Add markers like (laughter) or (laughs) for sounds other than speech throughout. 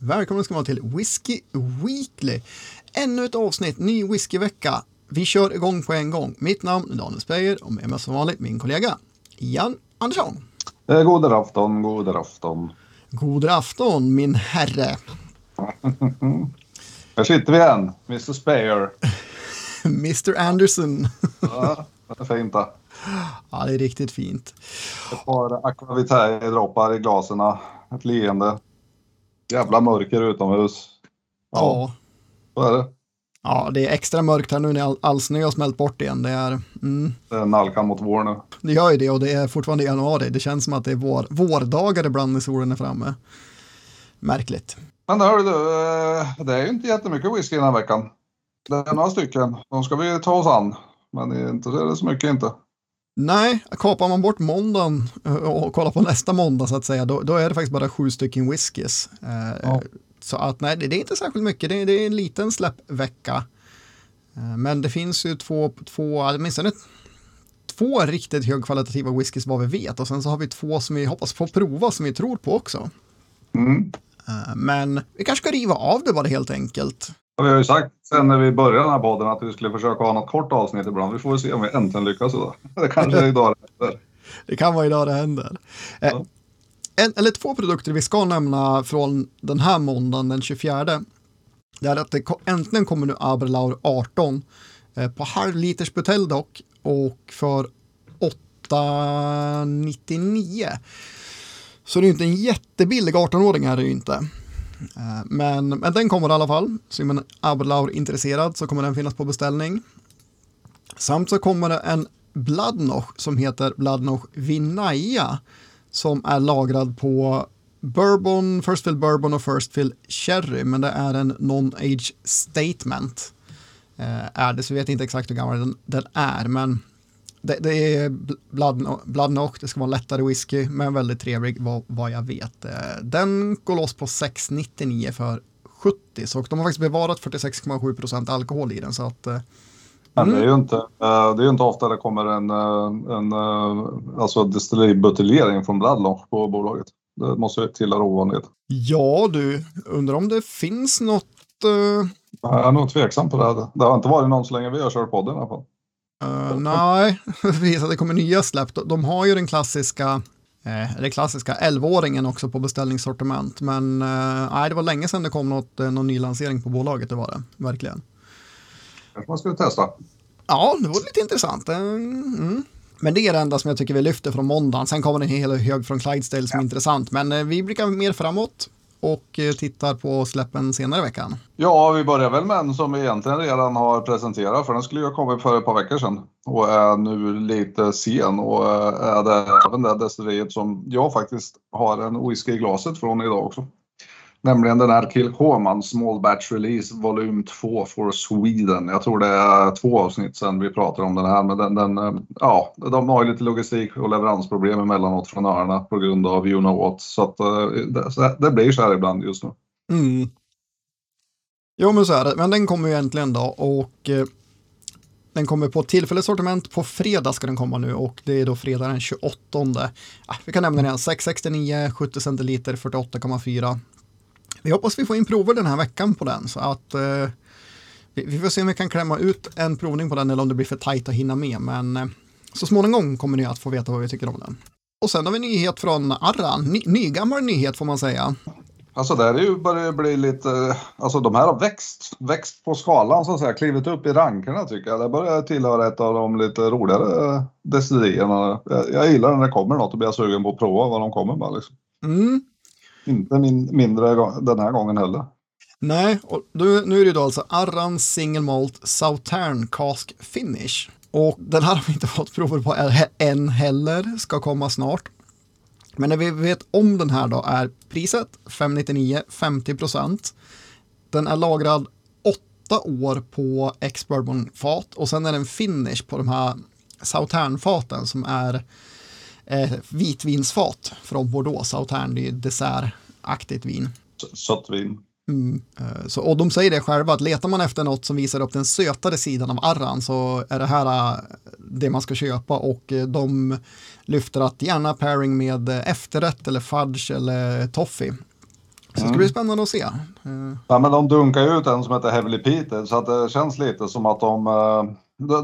Välkommen ska vara till Whiskey Weekly. Ännu ett avsnitt, ny whiskyvecka. Vi kör igång på en gång. Mitt namn är Daniel Speyer och med mig som vanligt min kollega Jan Andersson. Eh, God afton, god afton. God afton min herre. (laughs) Här sitter vi igen, Mr Speyer. (laughs) Mr Anderson. Ja, det är fint det. Ja, det är riktigt fint. Ett par akvavitae-droppar i glasen. Ett leende. Jävla mörker utomhus. Ja. Så är det. ja, det är extra mörkt här nu när all, all snö har smält bort igen. Det, är, mm, Det är nalkan mot vår nu. det gör ju det och det är fortfarande januari. Det känns som att det är vår, vårdagar ibland när solen är framme. Märkligt. Men hör du, eh, det är ju inte jättemycket whisky den här veckan. Det är några stycken. De ska vi ta oss an. Men inte så är det så mycket inte. Nej, kapar man bort måndagen eh, och kollar på nästa måndag så att säga, då, då är det faktiskt bara sju stycken whiskys. Eh, Ja. Så att nej, det, det är inte särskilt mycket, det, är- det är en liten släppvecka. Eh, men det finns ju två, två åtminstone två riktigt högkvalitativa whiskys vad vi vet och sen så har vi två som vi hoppas få prova som vi tror på också. Mm. Men vi kanske ska riva av det bara helt enkelt. Och Vi har ju sagt sen när vi började den här podden att vi skulle försöka ha något kort avsnitt ibland. Vi får väl se om vi äntligen lyckas idag. (laughs) Det kanske är idag det händer. Det kan vara idag det händer. Eh, Ja. en, eller två produkter vi ska nämna från den här måndagen den 24. Det är att det äntligen kommer nu Aberlaur 18 eh, på halv liters butelj dock och för 8,99. Så det är ju inte en jättebillig 18-åring är det ju inte. Eh, men, men den kommer i alla fall. Så är man Aberlaur intresserad så kommer den finnas på beställning. Samt så kommer det en Bladnoch som heter Bladnoch Vinaya som är lagrad på Bourbon, First Fill Bourbon och First Fill Cherry men det är en non-age statement. Eh, är det så vi vet inte exakt hur gammal den, den är men det, det är bl- Bladno- Bladnoch, det ska vara lättare whisky men väldigt trevlig vad, vad jag vet. Eh, den går loss på 6,99 för 70 så de har faktiskt bevarat 46,7% alkohol i den så att Men det är Mm. ju inte, eh, det är inte ofta det kommer en, en alltså destilleributeljering från Bladloch på bolaget. Det måste ju tillhöra ovanlighet. Ja du, undrar om det finns något... eh, Jag är nog tveksam på det. här. Det har inte varit någon så länge vi har kört podden i alla fall. Eh, nej, (laughs) precis att det kommer nya släpp. De- har ju den klassiska, eh, det klassiska 11-åringen också på beställningssortiment. Men eh, nej, det var länge sedan det kom något, eh, någon ny lansering på bolaget, det var det, verkligen. kanske man skulle testa. Ja, det var lite intressant. Eh, Mm. Men det är det enda som jag tycker vi lyfter från måndagen. Sen kommer en hel hög från Clydesdale som är intressant. Men vi blickar mer framåt och eh, tittar på släppen senare i veckan. Ja, vi börjar väl med en som vi egentligen redan har presenterat för den skulle ju ha kommit för ett par veckor sedan och är nu lite sen och eh, är det även det destilleriet som jag faktiskt har en whisky i glaset från idag också. Nämligen den här Kilchoman Small Batch Release volym 2 for Sweden. Jag tror det är två avsnitt sedan vi pratade om den här men den, den eh, ja, de har ju lite logistik och leveransproblem emellanåt från öarna på grund av you know what. Så att eh, det, det blir så här ibland just nu. Mm. Jo, men så är det. Men den kommer ju äntligen då och eh, den kommer på tillfälligt sortiment. På fredag ska den komma nu och det är då fredag den 28. Ah, vi kan nämna den igen. 669, 70 centiliter, 48,4. Vi hoppas vi får in prover den här veckan på den så att eh, vi, vi får se om vi kan klämma ut en provning på den eller om det blir för tajt att hinna med. Men eh, så småningom kommer ni att få veta vad vi tycker om den. Och sen har vi en nyhet från Arran, ny, nygammal nyhet får man säga. Alltså där är ju börjar bli lite, alltså de här har växt, växt på skalan så att säga, klivit upp i rankerna tycker jag. Det börjar tillhöra ett av de lite roligare destillerierna. Jag, jag gillar när det kommer något och blir sugen på att prova vad de kommer med liksom. Mm. Inte min, mindre den här gången heller. Nej, och nu, nu är det ju då alltså Arran Single Malt Southern Cask Finish. Och den här har vi inte fått prover på än heller, ska komma snart. Men det vi vet om den här då är priset 599, 50 procent. Den är lagrad åtta år på ex-bourbon-fat och sen är det en finish på de här Southern-faten som är eh, vitvinsfat från Bordeaux. Southern, det är ju dessertaktigt vin. S- Sött vin. Mm. eh, Så, och de säger det själva, att letar man efter något som visar upp den sötare sidan av arran så är det här eh, det man ska köpa och eh, de lyfter att gärna pairing med efterrätt eller fudge eller toffee. Så det ska bli spännande att se. Ja, men de dunkar ju ut en som heter Heavily Peated så att det känns lite som att de,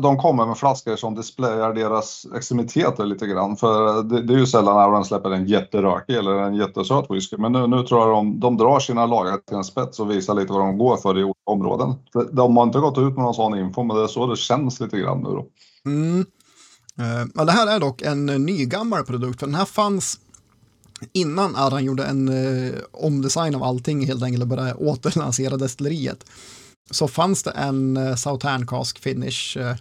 de- kommer med flaskor som displayar deras extremiteter lite grann. För det, det är ju sällan Auron släpper en jätterökig eller en jättesöt whisky. Men nu, nu tror jag de, de drar sina lagar till en spets och visar lite vad de går för i olika områden. De- De har inte gått ut med någon sån info men det är så det känns lite grann nu då. Mm. Eh, det här är dock en eh, nygammal produkt, för den här fanns innan Arran gjorde en eh, omdesign av allting helt enkelt och började återlansera destilleriet. Så fanns det en eh, Southern Cask Finish eh,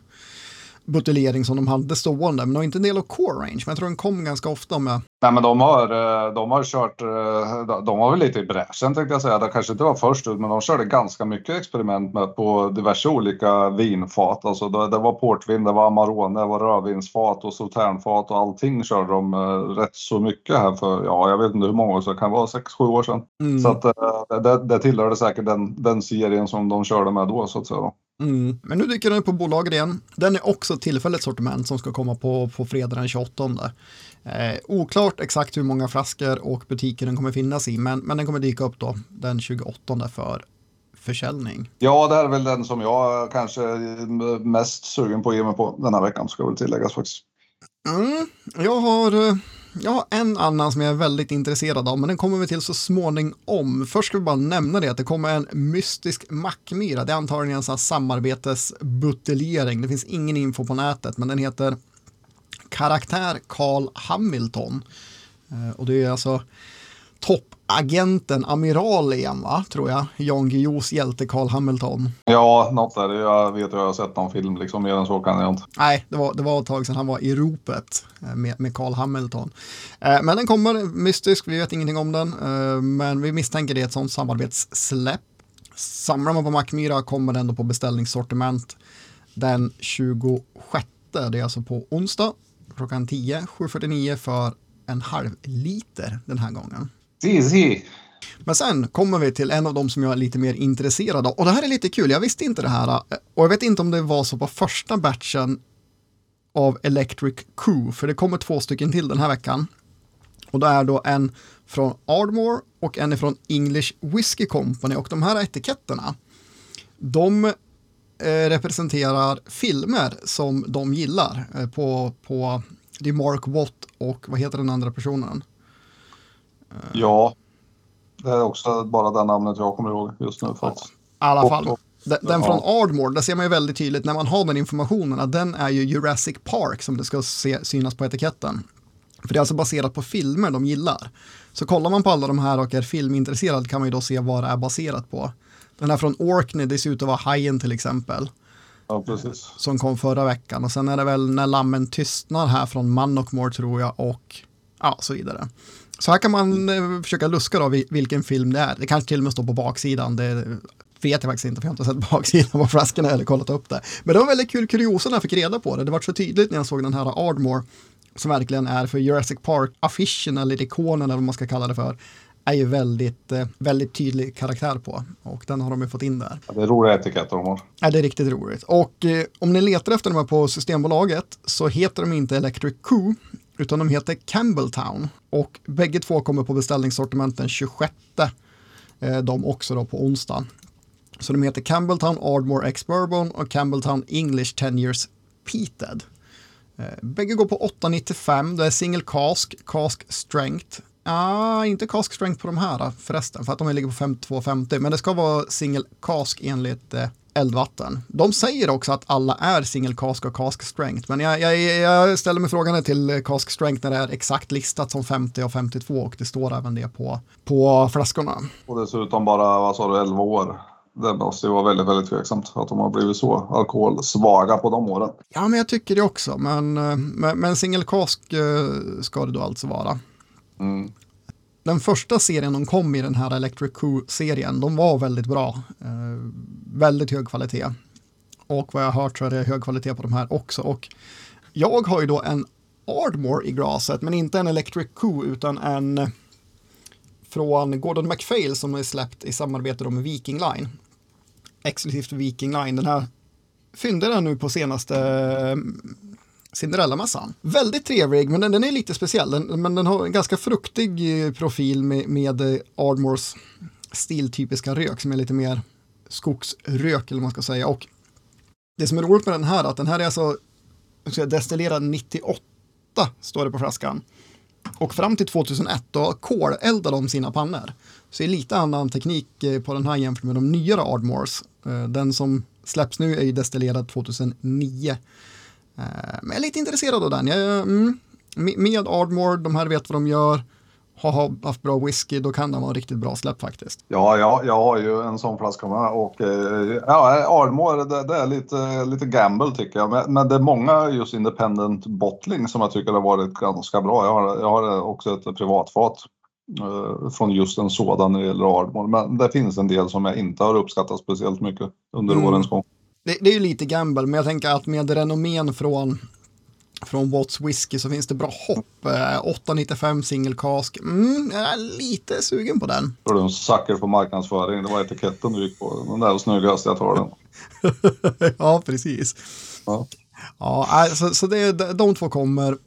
buteljering som de hade stående, men det var inte en del av Core Range, men jag tror den kom ganska ofta med. Nej men de har, eh, de har kört, eh, de- de var väl lite i bräschen tänkte jag säga. Det kanske inte var först ut men de körde ganska mycket experiment med på diverse olika vinfat. Alltså det, var portvin, det var Amarone, det var rödvinsfat och sauternfat och allting körde de eh, rätt så mycket här för, ja jag vet inte hur många år sedan, det kan vara 6-7 år sedan. Mm. Så att det, det tillhörde säkert den, den serien som de körde med då så att säga. Mm. Men nu dyker den upp på bolaget igen. Den är också tillfälligt sortiment som ska komma på, på fredag den 28. Eh, oklart exakt hur många flaskor och butiker den kommer finnas i, men, men den kommer dyka upp då den 28 för försäljning. Ja, det här är väl den som jag kanske är mest sugen på att ge mig på den här veckan ska väl tilläggas faktiskt. Mm. Jag, har, ja, jag har en annan som jag är väldigt intresserad av, men den kommer vi till så småningom. Först ska vi bara nämna det att det kommer en mystisk mackmyra. Det är antagligen en sån här samarbetesbuteljering. Det finns ingen info på nätet, men den heter Karaktär Carl Hamilton. Eh, och det är alltså toppagenten, amiral igen va, tror jag. Jan Guillous hjälte Carl Hamilton. Ja, något där. Jag vet att jag har sett någon film liksom. Mer än så kan jag inte. Nej, det var, det var ett tag sedan han var i ropet eh, med, med Carl Hamilton. Eh, Men den kommer mystisk, vi vet ingenting om den, eh, men vi misstänker det är ett sånt samarbetssläpp. Samlar man på Mackmyra kommer den då på beställningssortiment den 26, det är alltså på onsdag klockan 10, 7.49 för en halv liter den här gången. Easy. Men sen kommer vi till en av dem som jag är lite mer intresserad av. Och det här är lite kul, jag visste inte det här. Och jag vet inte om det var så på första batchen av Electric Coup, för det kommer två stycken till den här veckan. Och det är då en från Ardmore och en från English Whiskey Company. Och de här etiketterna, de eh, representerar filmer som de gillar eh, på, på det är Mark Watt och vad heter den andra personen? Ja. Det är också bara det namnet jag kommer ihåg just nu. För att... I alla fall. Den, från Ardmore, där ser man ju väldigt tydligt när man har den informationen att den är ju Jurassic Park som det ska se, synas på etiketten. För det är alltså baserat på filmer de gillar. Så kollar man på alla de här och är filmintresserad kan man ju då se vad det är baserat på. Den här från Orkney, det ser ut att vara Hajen till exempel, Ja, precis. som kom förra veckan. Och sen är det väl När lammen tystnar här från Mannockmore tror jag och ja, så vidare. Så här kan man eh, försöka luska då vi- vilken film det är. Det kanske till och med står på baksidan. Det vet jag faktiskt inte för jag har inte sett (laughs) baksidan på flaskorna eller kollat upp det. Men det var väldigt kul kuriosa när jag fick reda på det. Det var så tydligt när jag såg den här Ardmore som verkligen är för Jurassic Park-affischen eller ikonen eller vad man ska kalla det för är ju väldigt, eh, väldigt tydlig karaktär på och den har de ju fått in där. Ja, det är roliga etiketter de har. Ja, det är riktigt roligt. Och eh, om ni letar efter de här på Systembolaget så heter de inte Electric Coup utan de heter Campbelltown. Och bägge två kommer på beställningssortiment den 26. Eh, de också då på onsdag. Så de heter Campbelltown Ardmore X Bourbon och Campbelltown English 10 Years Peated. Eh, bägge går på 8,95. Det är single cask, cask strength. Ah, inte cask strength på de här förresten, för att de ligger på 52,50. Men det ska vara single cask enligt eh, eldvatten. De säger också att alla är single cask och cask strength, men jag, jag, jag ställer mig frågan till cask strength när det är exakt listat som 50 och 52 och det står även det på, på flaskorna. Och dessutom bara, vad sa du, 11 år. Det måste ju vara väldigt, väldigt tveksamt att de har blivit så alkoholsvaga på de åren. Ja, men jag tycker det också, men, eh, men, men single cask eh, ska det då alltså vara. Mm den första serien de kom i den här Electric Coup-serien, de var väldigt bra. Eh, väldigt hög kvalitet. Och vad jag har hört så är det hög kvalitet på de här också. Och jag har ju då en Ardmore i glaset, men inte en Electric Coup utan en från Gordon MacPhail som är släppt i samarbete med Viking Line. Exklusivt Viking Line. Den här fyndade jag nu på senaste Cinderella-mässan. Väldigt trevlig, men den, den är lite speciell. Den, men den har en ganska fruktig eh, profil med, med eh, Ardmores stiltypiska rök som är lite mer skogsrök eller vad man ska säga. Och det som är roligt med den här är att den här är alltså destillerad 98 står det på flaskan. Och fram till 2001 då koleldade de sina pannor. Så det är lite annan teknik eh, på den här jämfört med de nyare Ardmores. Den som släpps nu är ju destillerad 2009. Eh, men jag är lite intresserad av den. Jag, mm, med Ardmore, de här vet vad de gör, har haft bra whisky, då kan den vara riktigt bra släpp faktiskt. Ja, ja jag har ju en sån flaska med och eh, ja, Ardmore det, det, är lite, lite gamble tycker jag. Men, men, det är många just independent bottling som jag tycker har varit ganska bra. Jag har, jag har också ett privatfat eh, från just en sådan när det gäller Ardmore. Men det finns en del som jag inte har uppskattat speciellt mycket under mm. årens gång det, det är ju lite gamble, men jag tänker att med renommén från från Watts Whisky så finns det bra hopp. Eh, 895 single cask. Mm, jag är lite sugen på den. Du är en sucker på marknadsföring. Det var etiketten du gick på. Den där snyggaste, jag tar den. (laughs) ja, precis. Ja, ja så, så det, de två kommer.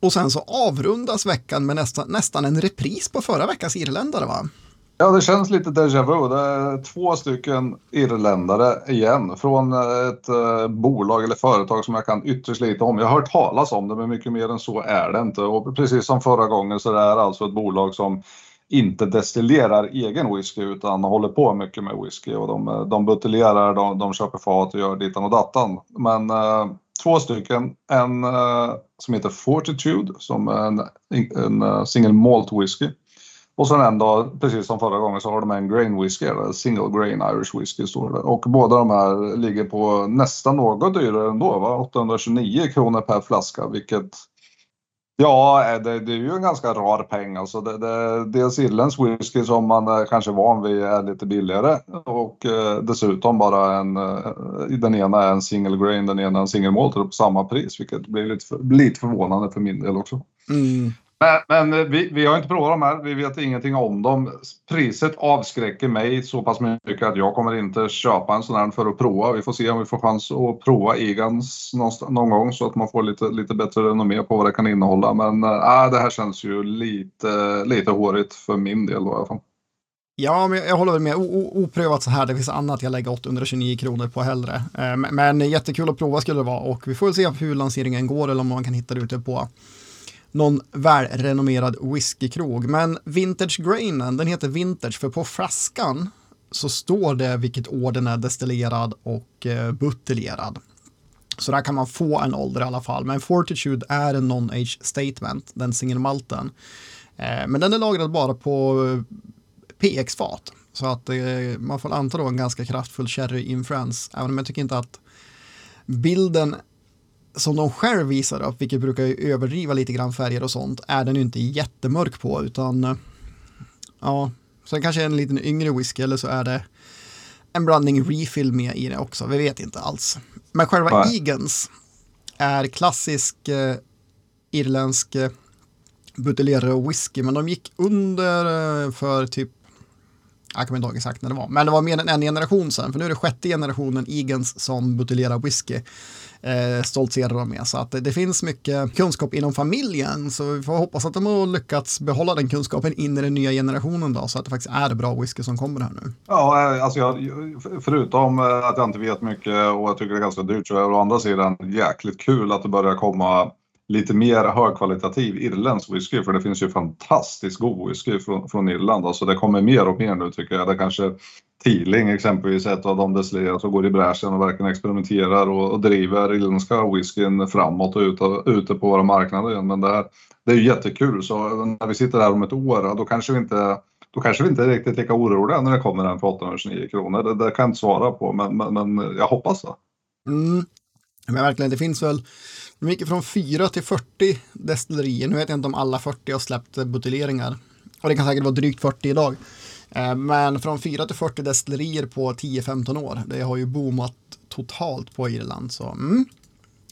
Och sen så avrundas veckan med nästan, nästan en repris på förra veckans irländare va? Ja, det känns lite déjà vu. Det är två stycken irländare igen från ett eh, bolag eller företag som jag kan ytterst lite om. Jag har hört talas om det, men mycket mer än så är det inte. Och precis som förra gången så är det alltså ett bolag som inte destillerar egen whisky utan håller på mycket med whisky och de, eh, de buteljerar, de, de köper fat och gör dittan och dattan. Men eh, två stycken, en eh, som heter Fortitude som är en, en eh, en single malt whisky och sen en dag, precis som förra gången, så har de en grain whisky, eller single grain Irish whisky står det. Och båda de här ligger på nästan något dyrare ändå, va? 829 kronor per flaska, vilket Ja, eh, det, det är ju en ganska rar peng. Alltså det, det, dels irländsk whisky som man eh, är kanske van vid är lite billigare och eh, dessutom bara en, eh, den ena är en single grain, den ena en single malt på samma pris, vilket blir lite, lite förvånande för min del också. Mm. Men, men vi, vi, har inte provat dem här. Vi vet ingenting om dem. Priset avskräcker mig så pass mycket att jag kommer inte köpa en sån här för att prova. Vi får se om vi får chans att prova Egans någon gång så att man får lite, lite bättre renommé på vad det kan innehålla. Men eh, äh, det här känns ju lite, lite hårigt för min del då, i alla fall. Ja, men jag håller väl med. O oprövat så här, det finns annat jag lägger 829 kronor på hellre. Eh, men, men jättekul att prova skulle det vara och vi får se hur lanseringen går eller om man kan hitta det ute på någon välrenommerad whiskykrog. Men Vintage Grainen, den heter Vintage för på flaskan så står det vilket år den är destillerad och eh, buteljerad. Så där kan man få en ålder i alla fall. Men Fortitude är en non-age statement, den singelmalten. Eh, men den är lagrad bara på eh, PX-fat. Så att eh, man får anta då en ganska kraftfull sherry influens. Även om jag tycker inte att bilden som de själv visar upp, vilket brukar överdriva lite grann färger och sånt, är den ju inte jättemörk på, utan ja, sen kanske en liten yngre whisky eller så är det en blandning refill med i det också, vi vet inte alls. Men själva ja. Eagans är klassisk eh, irländsk eh, buteljerad whisky, men de gick under eh, för typ jag kommer inte ihåg exakt när det var, men det var mer än en generation sedan, för nu är det sjätte generationen Eagans som buteljerar whisky eh, stoltserar de med. Så att det, det, finns mycket kunskap inom familjen, så vi får hoppas att de har lyckats behålla den kunskapen in i den nya generationen då, så att det faktiskt är bra whisky som kommer här nu. Ja, eh, alltså jag, förutom eh, att jag inte vet mycket och jag tycker det är ganska dyrt, så är det å andra sidan jäkligt kul att det börjar komma lite mer högkvalitativ irländsk whisky för det finns ju fantastiskt god whisky från, från Irland. Alltså det kommer mer och mer nu tycker jag. Det kanske Teeling exempelvis ett av de decilier som går i bräschen och verkligen experimenterar och, och driver irländska whiskyn framåt och ut, ute på våra marknader igen. Men det, här, det är ju jättekul så när vi sitter här om ett år då kanske vi inte då kanske vi inte är riktigt lika oroliga när det kommer en för 829 kronor. Det, det kan jag inte svara på men, men, men jag hoppas det. Mm. Men verkligen, det finns väl de gick från 4 till 40 destillerier. Nu vet jag inte om alla 40 har släppt buteljeringar. Och det kan säkert vara drygt 40 idag. Eh, men från 4 till 40 destillerier på 10-15 år. Det har ju boomat totalt på Irland. Så mm,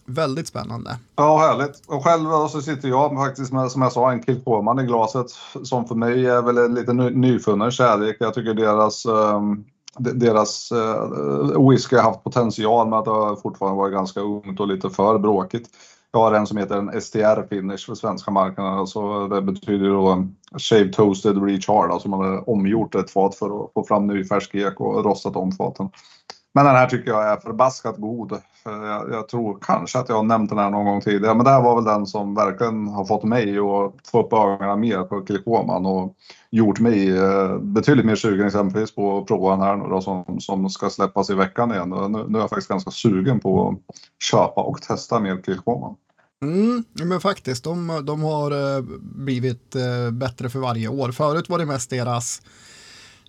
väldigt spännande. Ja, härligt. Och själv så sitter jag faktiskt med, som jag sa, en Kilkoman i glaset som för mig är väl en lite nyfunnen kärlek. Jag tycker deras um, deras eh, whisky har haft potential men att det har fortfarande varit ganska ungt och lite för bråkigt. Jag har en som heter en STR finish för svenska marknaden. Alltså det betyder då Shave Toasted Recharge, alltså man har omgjort ett fat för att få fram ny färsk ek och rostat om faten. Men den här tycker jag är förbaskat god. Jag, jag, tror kanske att jag har nämnt den här någon gång tidigare, men det här var väl den som verkligen har fått mig att få upp ögonen mer på Kilchoman och gjort mig eh, betydligt mer sugen exempelvis på att prova den här nu då, som, som ska släppas i veckan igen. Nu, nu är jag faktiskt ganska sugen på att köpa och testa mer Kilchoman. Mm, men faktiskt, de, de har eh, blivit eh, bättre för varje år. Förut var det mest deras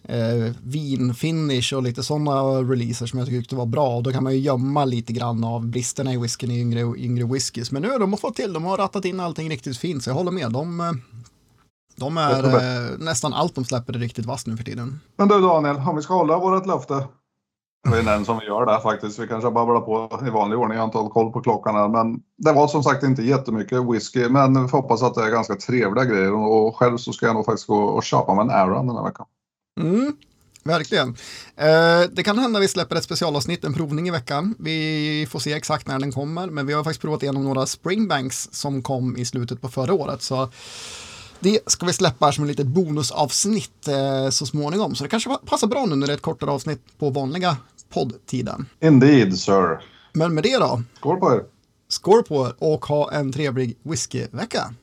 eh, vinfinish och lite sådana releaser som jag tyckte var bra. Och då kan man ju gömma lite grann av bristerna i whiskyn i yngre, yngre whiskys. Men nu har de fått till, de har rattat in allting riktigt fint, så jag håller med. De, eh, de är eh, nästan allt de släpper är riktigt vass nu för tiden. Men du Daniel, om vi ska hålla vårt löfte. Det är den som vi gör det faktiskt. Vi kanske babblar på i vanlig ordning. Jag har inte hållit koll på klockan här. Men det var som sagt inte jättemycket whisky. Men vi får hoppas att det är ganska trevliga grejer. Och själv så ska jag nog faktiskt gå och köpa mig en Aron den här veckan. Mm, verkligen. Eh, det kan hända att vi släpper ett specialavsnitt, en provning i veckan. Vi får se exakt när den kommer, men vi har faktiskt provat igenom några Springbanks som kom i slutet på förra året. Så det ska vi släppa som ett litet bonusavsnitt eh, så småningom. Så det kanske passar bra nu när det är ett kortare avsnitt på vanliga poddtiden. Indeed, sir. Men med det då. Skål på er. Skål på er och ha en trevlig whiskyvecka.